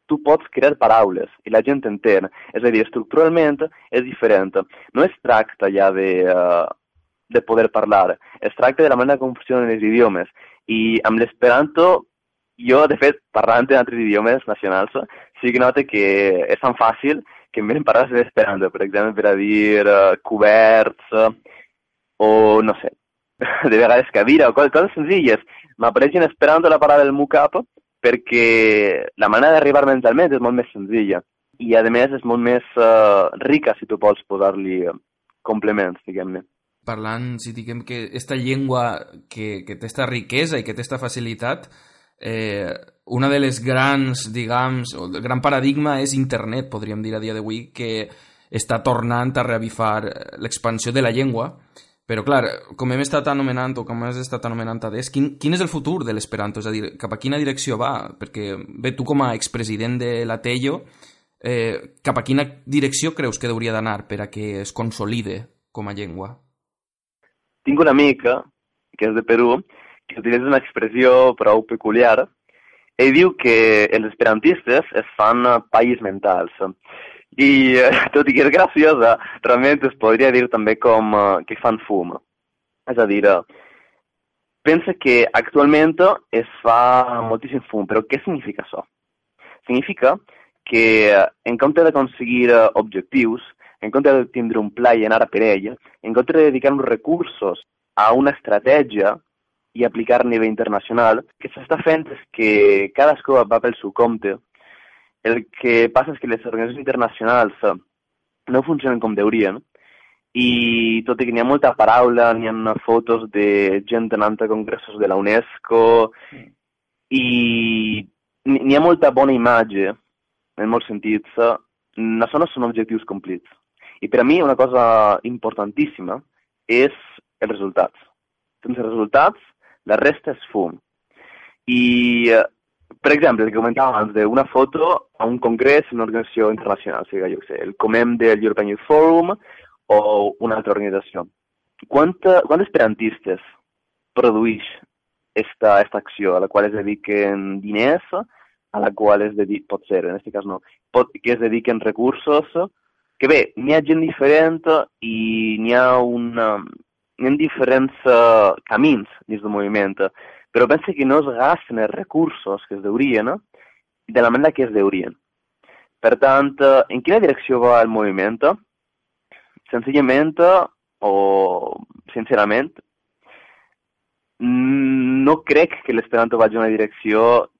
tu pots crear paraules i la gent entén. És a dir, estructuralment és diferent. No es tracta ja de, uh, de poder parlar, es tracta de la manera com funcionen els idiomes. I amb l'esperanto, jo, de fet, parlant en altres idiomes nacionals, sí que noto que és tan fàcil que em venen paraules d'esperanto, per exemple, per a dir uh, coberts, uh, o no sé, [laughs] de vegades cadira o coses, coses senzilles. M'apareix en esperanto la paraula del mocap perquè la manera d'arribar mentalment és molt més senzilla i a més és molt més uh, rica si tu pots posar-li complements, diguem-ne. Parlant, si diguem que esta llengua que, que té esta riquesa i que té esta facilitat, eh, una de les grans, diguem, o el gran paradigma és internet, podríem dir a dia d'avui, que està tornant a reavifar l'expansió de la llengua, però, clar, com hem estat anomenant o com has estat anomenant adés, quin, quin és el futur de l'esperanto? És a dir, cap a quina direcció va? Perquè, bé, tu com a expresident de l'Atello, eh, cap a quina direcció creus que hauria d'anar per a que es consolide com a llengua? Tinc una amica, que és de Perú, que utilitza una expressió prou peculiar. Ell diu que els esperantistes es fan païs mentals. I eh, tot i que és graciosa, realment es podria dir també com eh, que fan fum. És a dir, eh, pensa que actualment es fa moltíssim fum, però què significa això? Significa que en compte d'aconseguir objectius, en compte de tindre un pla i anar per ell, en compte de dedicar uns recursos a una estratègia i aplicar a nivell internacional, que s'està fent és que cadascú va pel seu compte. El que passa és que les organitzacions internacionals eh, no funcionen com deurien. I tot i que n'hi ha molta paraula, n'hi ha fotos de gent anant a congressos de la UNESCO i n'hi ha molta bona imatge en molts sentits, eh, això no són objectius complits. I per a mi una cosa importantíssima és els resultats. Sense resultats, la resta és fum. I eh, per exemple, el que comentava abans d'una foto a un congrés una organització internacional, sigui, jo sé, el COMEM del European Youth Forum o una altra organització. Quanta, quants esperantistes produeix esta, esta acció a la qual es dediquen diners, a la qual es dediquen, pot ser, en aquest cas no, pot, que es dediquen recursos, que bé, n'hi ha gent diferent i n'hi ha, una, ha diferents uh, camins dins del moviment però pensa que no es gasten els recursos que es deurien eh? de la manera que es deurien. Per tant, eh, en quina direcció va el moviment? Senzillament, o sincerament, no crec que l'esperanto vagi en una direcció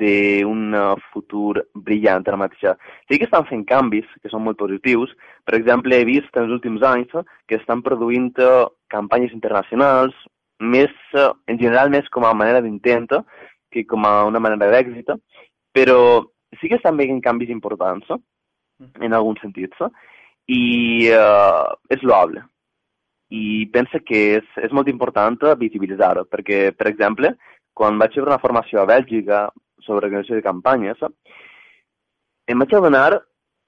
d'un futur brillant ara mateix. Sí que estan fent canvis que són molt positius. Per exemple, he vist en els últims anys que estan produint campanyes internacionals, més, eh, en general més com a manera d'intent que com a una manera d'èxit, però sí que estan veient canvis importants, en alguns sentits, i uh, és loable. I pensa que és, és molt important visibilitzar-ho, perquè, per exemple, quan vaig fer una formació a Bèlgica sobre organització de campanyes, em vaig adonar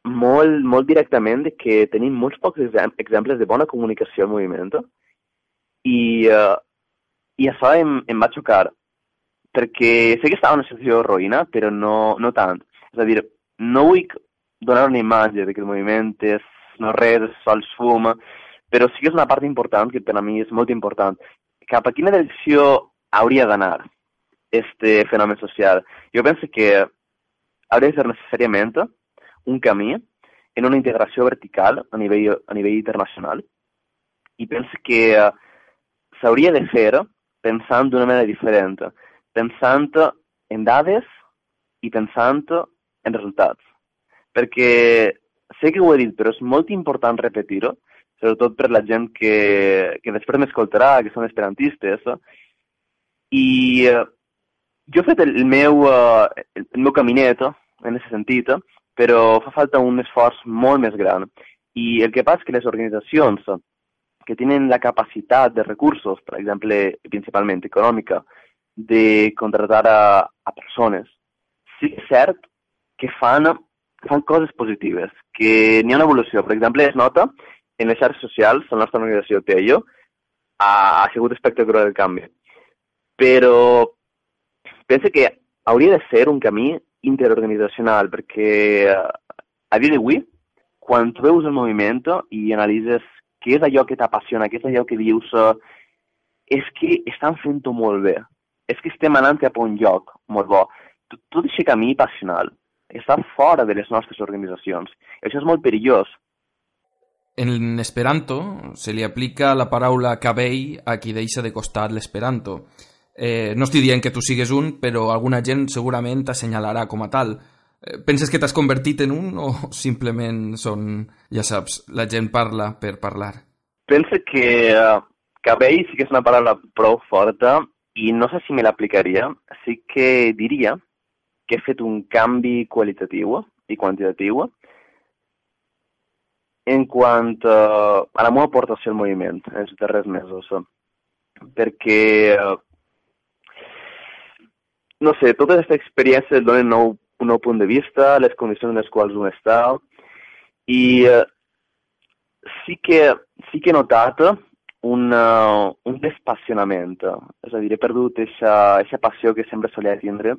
molt, molt directament que tenim molts pocs exemples de bona comunicació al moviment i uh, i això em, em va xocar, perquè sé que estava en una situació roïna, però no, no tant. És a dir, no vull donar una imatge de que el moviment és no res, és sols fum, però sí que és una part important, que per a mi és molt important. Cap a quina direcció hauria d'anar este fenomen social? Jo penso que hauria de ser necessàriament un camí en una integració vertical a nivell, a nivell internacional i penso que s'hauria de fer pensant d'una manera diferent, pensant en dades i pensant en resultats. Perquè sé que ho he dit, però és molt important repetir-ho, sobretot per la gent que, que després m'escoltarà, que són esperantistes, i jo he fet el, meu, eh, el, meu caminet en aquest sentit, però fa falta un esforç molt més gran. I el que passa és que les organitzacions que tenen la capacitat de recursos, per exemple, principalment econòmica, de contratar a, a persones, sí que és cert que fan, fan coses positives, que n'hi ha una evolució. Per exemple, es nota en les xarxes socials, la nostra organització TEIO, ha, ha sigut espectacular el canvi. Però penso que hauria de ser un camí interorganitzacional, perquè a dia d'avui, quan tu veus el moviment i analitzes què és allò que t'apassiona, què és allò que dius, és que estan fent-ho molt bé. És que estem anant cap a un lloc molt bo. Tot aquest camí passional està fora de les nostres organitzacions. Això és molt perillós. En esperanto se li aplica la paraula cabell a qui deixa de costat l'esperanto. Eh, no estic dient que tu sigues un, però alguna gent segurament t'assenyalarà com a tal. Eh, penses que t'has convertit en un o [laughs] simplement són, ja saps, la gent parla per parlar? Penso que uh, cabell sí que és una paraula prou forta i no sé si me l'aplicaria. Sí que diria que he fet un canvi qualitatiu i quantitatiu en quant uh, a la meva aportació al moviment en els darrers mesos. Perquè, uh, no sé, aquesta experiència et donen nou, un nou punt de vista, les condicions en les quals un està, i uh, sí, que, sí que he notat un, uh, un despassionament, és a dir, he perdut aquesta passió que sempre solia tindre,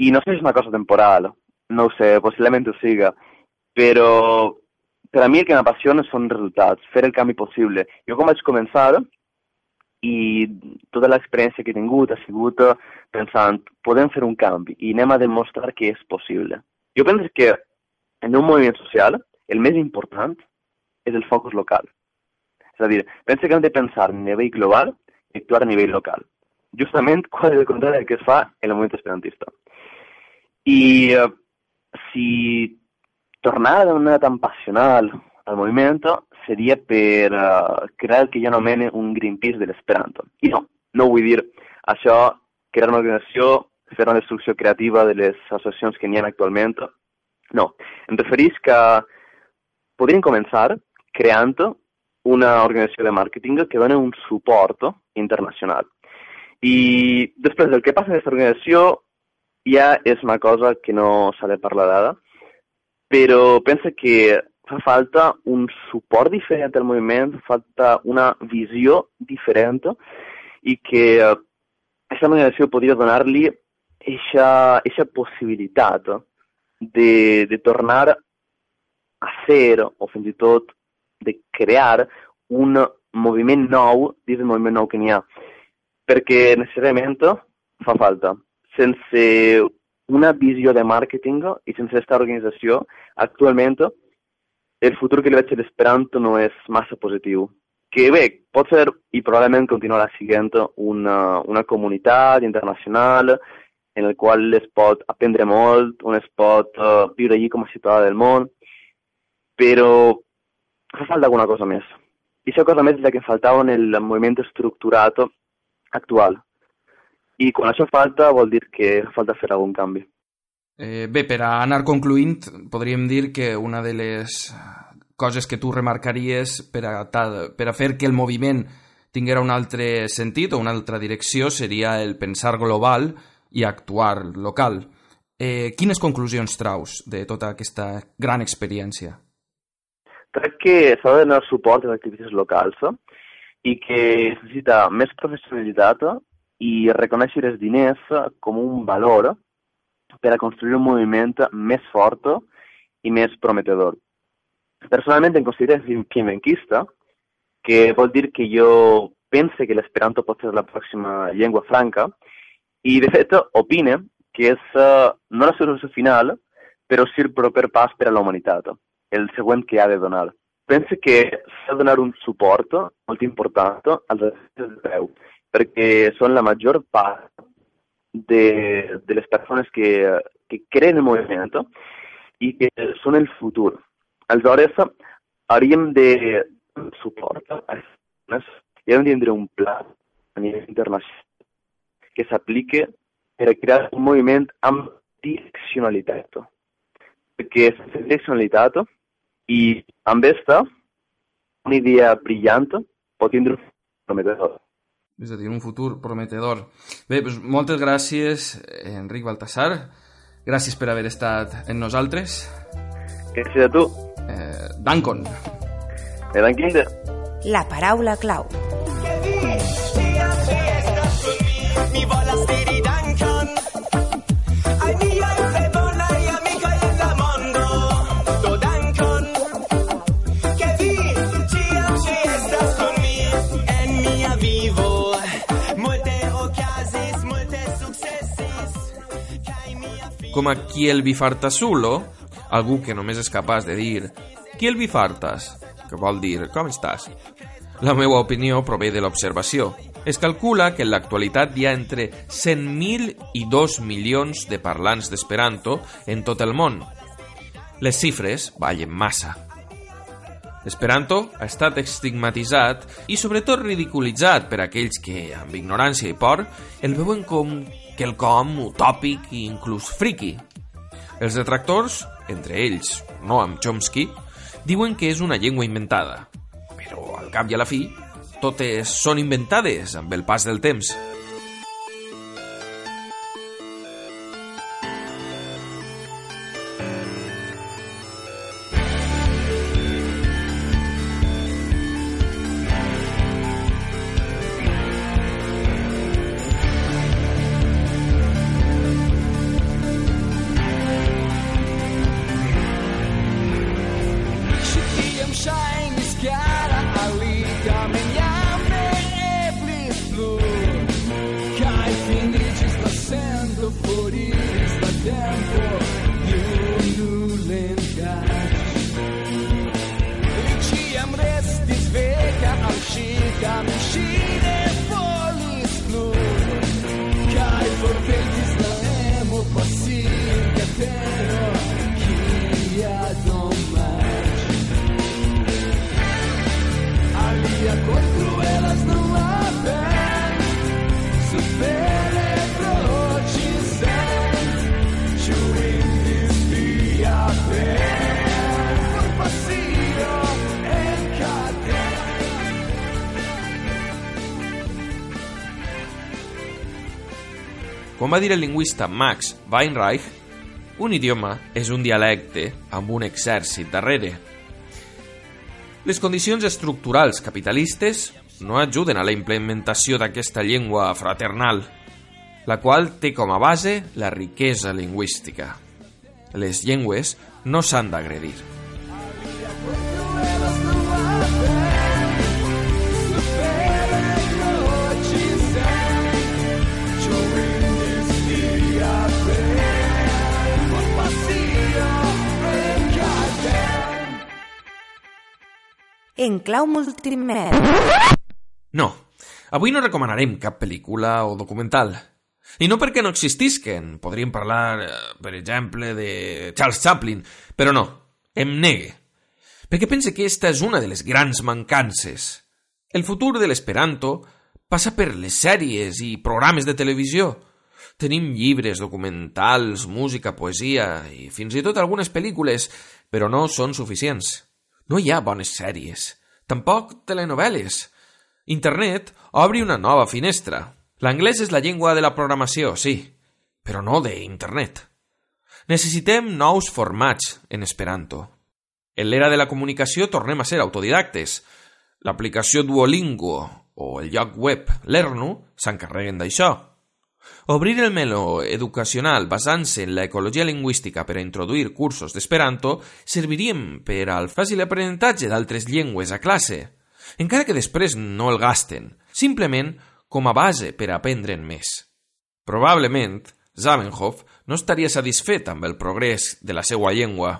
i no sé si és una cosa temporal, no ho sé, possiblement ho siga, però per a mi el que m'apassiona són resultats, fer el canvi possible. Jo com vaig començar i tota l'experiència que he tingut ha sigut pensant, podem fer un canvi i anem a demostrar que és possible. Jo penso que en un moviment social el més important és el focus local. És a dir, penso que hem de pensar a nivell global i actuar a nivell local. Justament [laughs] qual és el contrari del que es fa en el moviment esperantista. I eh, si tornar d'una manera tan passional al moviment seria per uh, crear el que jo anomene un Greenpeace de l'esperanto. I no, no vull dir això, crear una organització, fer una destrucció creativa de les associacions que n'hi ha actualment. No, em referís que podríem començar creant una organització de màrqueting que doni un suport internacional. I després del que passa en aquesta organització ja és una cosa que no s'ha de parlar d'ara, però pensa que fa falta un suport diferent al moviment, fa falta una visió diferent i que aquesta organització podria donar-li aquesta possibilitat de, de tornar a ser o fins i tot de crear un moviment nou dins del moviment nou que n'hi ha. Perquè necessàriament fa falta. Sense una visió de màrqueting i sense aquesta organització, actualment el futur que li veig a l'Esperanto no és massa positiu. Que bé, pot ser i probablement continuarà sent una, una comunitat internacional en el qual es pot aprendre molt, on es pot uh, viure allí com a ciutadà del món, però fa falta alguna cosa més. I aquesta cosa més és la que faltava en el moviment estructurat actual. I quan això falta vol dir que falta fer algun canvi. Eh, bé, per a anar concluint, podríem dir que una de les coses que tu remarcaries per a, per a fer que el moviment tinguera un altre sentit o una altra direcció seria el pensar global i actuar local. Eh, quines conclusions traus de tota aquesta gran experiència? Crec que s'ha de donar suport a les activitats locals eh? i que es necessita més professionalitat i reconèixer els diners com un valor per a construir un moviment més fort i més prometedor. Personalment em considero finvenquista, que vol dir que jo pense que l'esperanto pot ser la pròxima llengua franca i, de fet, opine que és uh, no la solució final, però sí el proper pas per a la humanitat, el següent que ha de donar. Pense que s'ha de donar un suport molt important als artistes de veu, perquè són la major part de, de les persones que, que creen el moviment i que són el futur. Aleshores, hauríem de suport a les persones i hem de tindre un pla a nivell internacional que s'aplique per a crear un moviment amb direccionalitat. Perquè sense direccionalitat i amb esta, una idea brillant pot tindre un prometedor. És a dir, un futur prometedor. Bé, doncs moltes gràcies, Enric Baltasar. Gràcies per haver estat en nosaltres. Gràcies a tu. Eh, Dankon. Eh, Dankinde. La paraula clau. Com a qui el bifartasulo, algú que només és capaç de dir qui el bifartas, que vol dir com estàs. La meva opinió prové de l'observació. Es calcula que en l'actualitat hi ha entre 100.000 i 2 milions de parlants d'Esperanto en tot el món. Les xifres ballen massa. L'esperanto ha estat estigmatitzat i sobretot ridiculitzat per aquells que, amb ignorància i por, el veuen com quelcom utòpic i inclús friki. Els detractors, entre ells Noam Chomsky, diuen que és una llengua inventada, però al cap i a la fi totes són inventades amb el pas del temps. Va dir el lingüista Max Weinreich, un idioma és un dialecte amb un exèrcit darrere. Les condicions estructurals capitalistes no ajuden a la implementació d'aquesta llengua fraternal, la qual té com a base la riquesa lingüística. Les llengües no s'han d'agredir. En clau multimèdia. No, avui no recomanarem cap pel·lícula o documental. I no perquè no existisquen. Podríem parlar, eh, per exemple, de Charles Chaplin, però no, em negue. Perquè pense que esta és una de les grans mancances. El futur de l'esperanto passa per les sèries i programes de televisió. Tenim llibres, documentals, música, poesia i fins i tot algunes pel·lícules, però no són suficients. No hi ha bones sèries, tampoc telenovel·les. Internet obri una nova finestra. L'anglès és la llengua de la programació, sí, però no d'internet. Necessitem nous formats en Esperanto. En l'era de la comunicació tornem a ser autodidactes. L'aplicació Duolingo o el lloc web Lernu s'encarreguen d'això. Obrir el meló educacional basant-se en l'ecologia lingüística per a introduir cursos d'Esperanto servirien per al fàcil aprenentatge d'altres llengües a classe, encara que després no el gasten, simplement com a base per aprendre'n més. Probablement, Zamenhof no estaria satisfet amb el progrés de la seva llengua,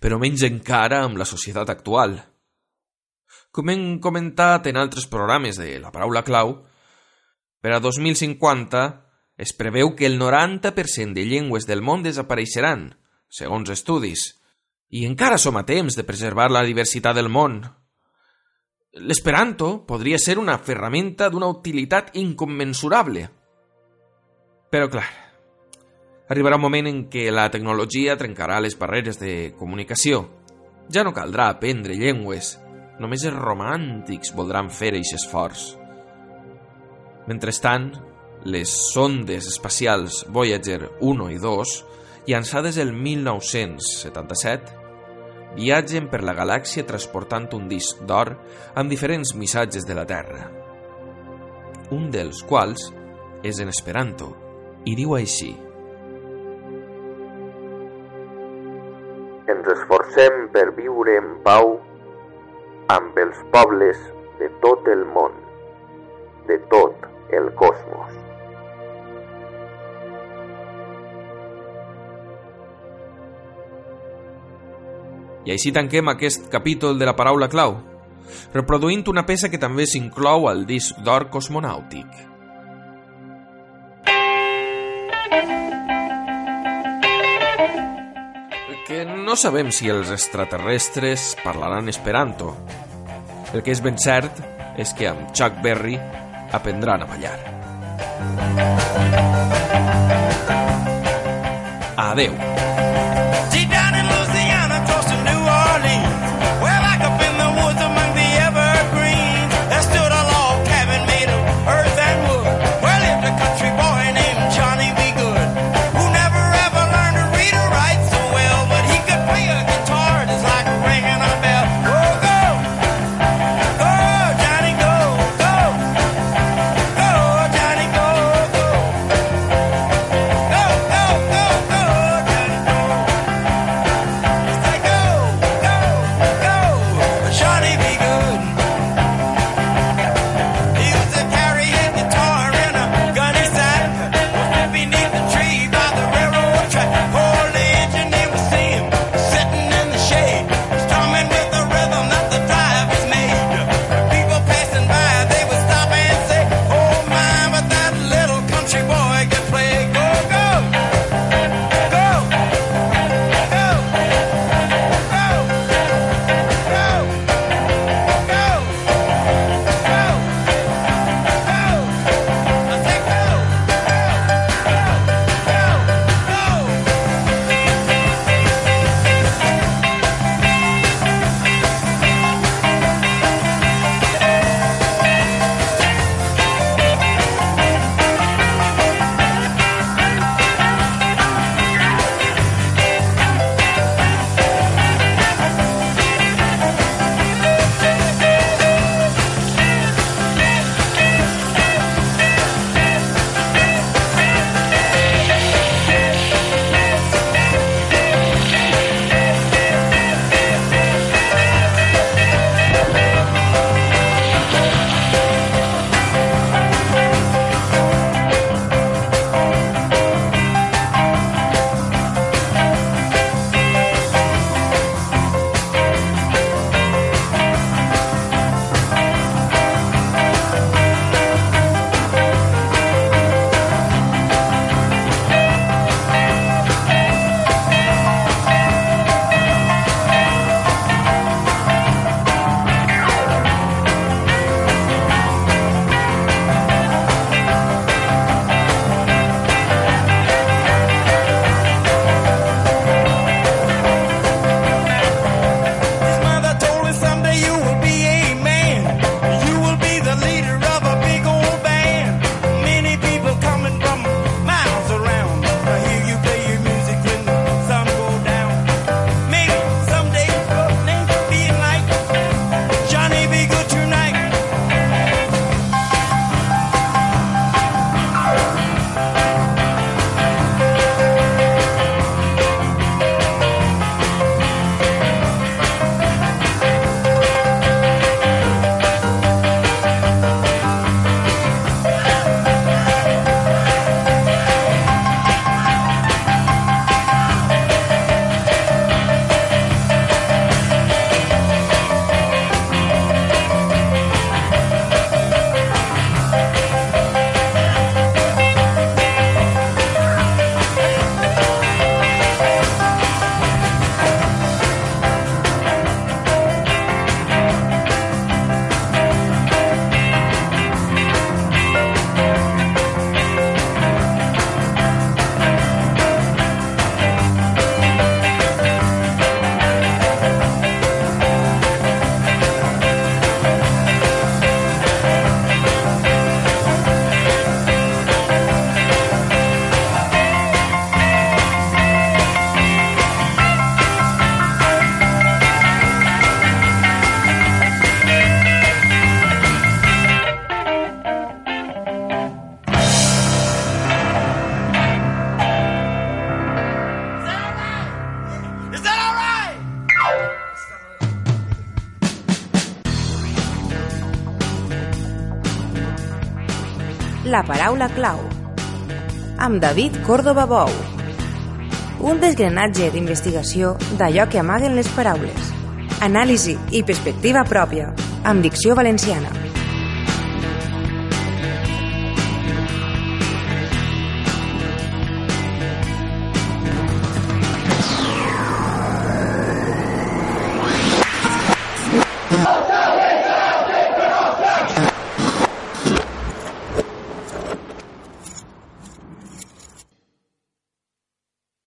però menys encara amb la societat actual. Com hem comentat en altres programes de la paraula clau, per a 2050 es preveu que el 90% de llengües del món desapareixeran, segons estudis, i encara som a temps de preservar la diversitat del món. L'esperanto podria ser una ferramenta d'una utilitat incommensurable. Però, clar, arribarà un moment en què la tecnologia trencarà les barreres de comunicació. Ja no caldrà aprendre llengües, només els romàntics voldran fer aquest esforç. Mentrestant, les sondes espacials Voyager 1 i 2, llançades el 1977, viatgen per la galàxia transportant un disc d'or amb diferents missatges de la Terra. Un dels quals és en Esperanto i diu així. Ens esforcem per viure en pau amb els pobles de tot el món, de tot el cosmos. I així tanquem aquest capítol de la paraula clau, reproduint una peça que també s'inclou al disc d'or cosmonàutic. Que no sabem si els extraterrestres parlaran esperanto. El que és ben cert és que amb Chuck Berry aprendran a ballar. Adeu. La paraula clau. Amb David Córdoba Bou. Un desgranatge d'investigació d'allò que amaguen les paraules. Anàlisi i perspectiva pròpia, amb dicció valenciana.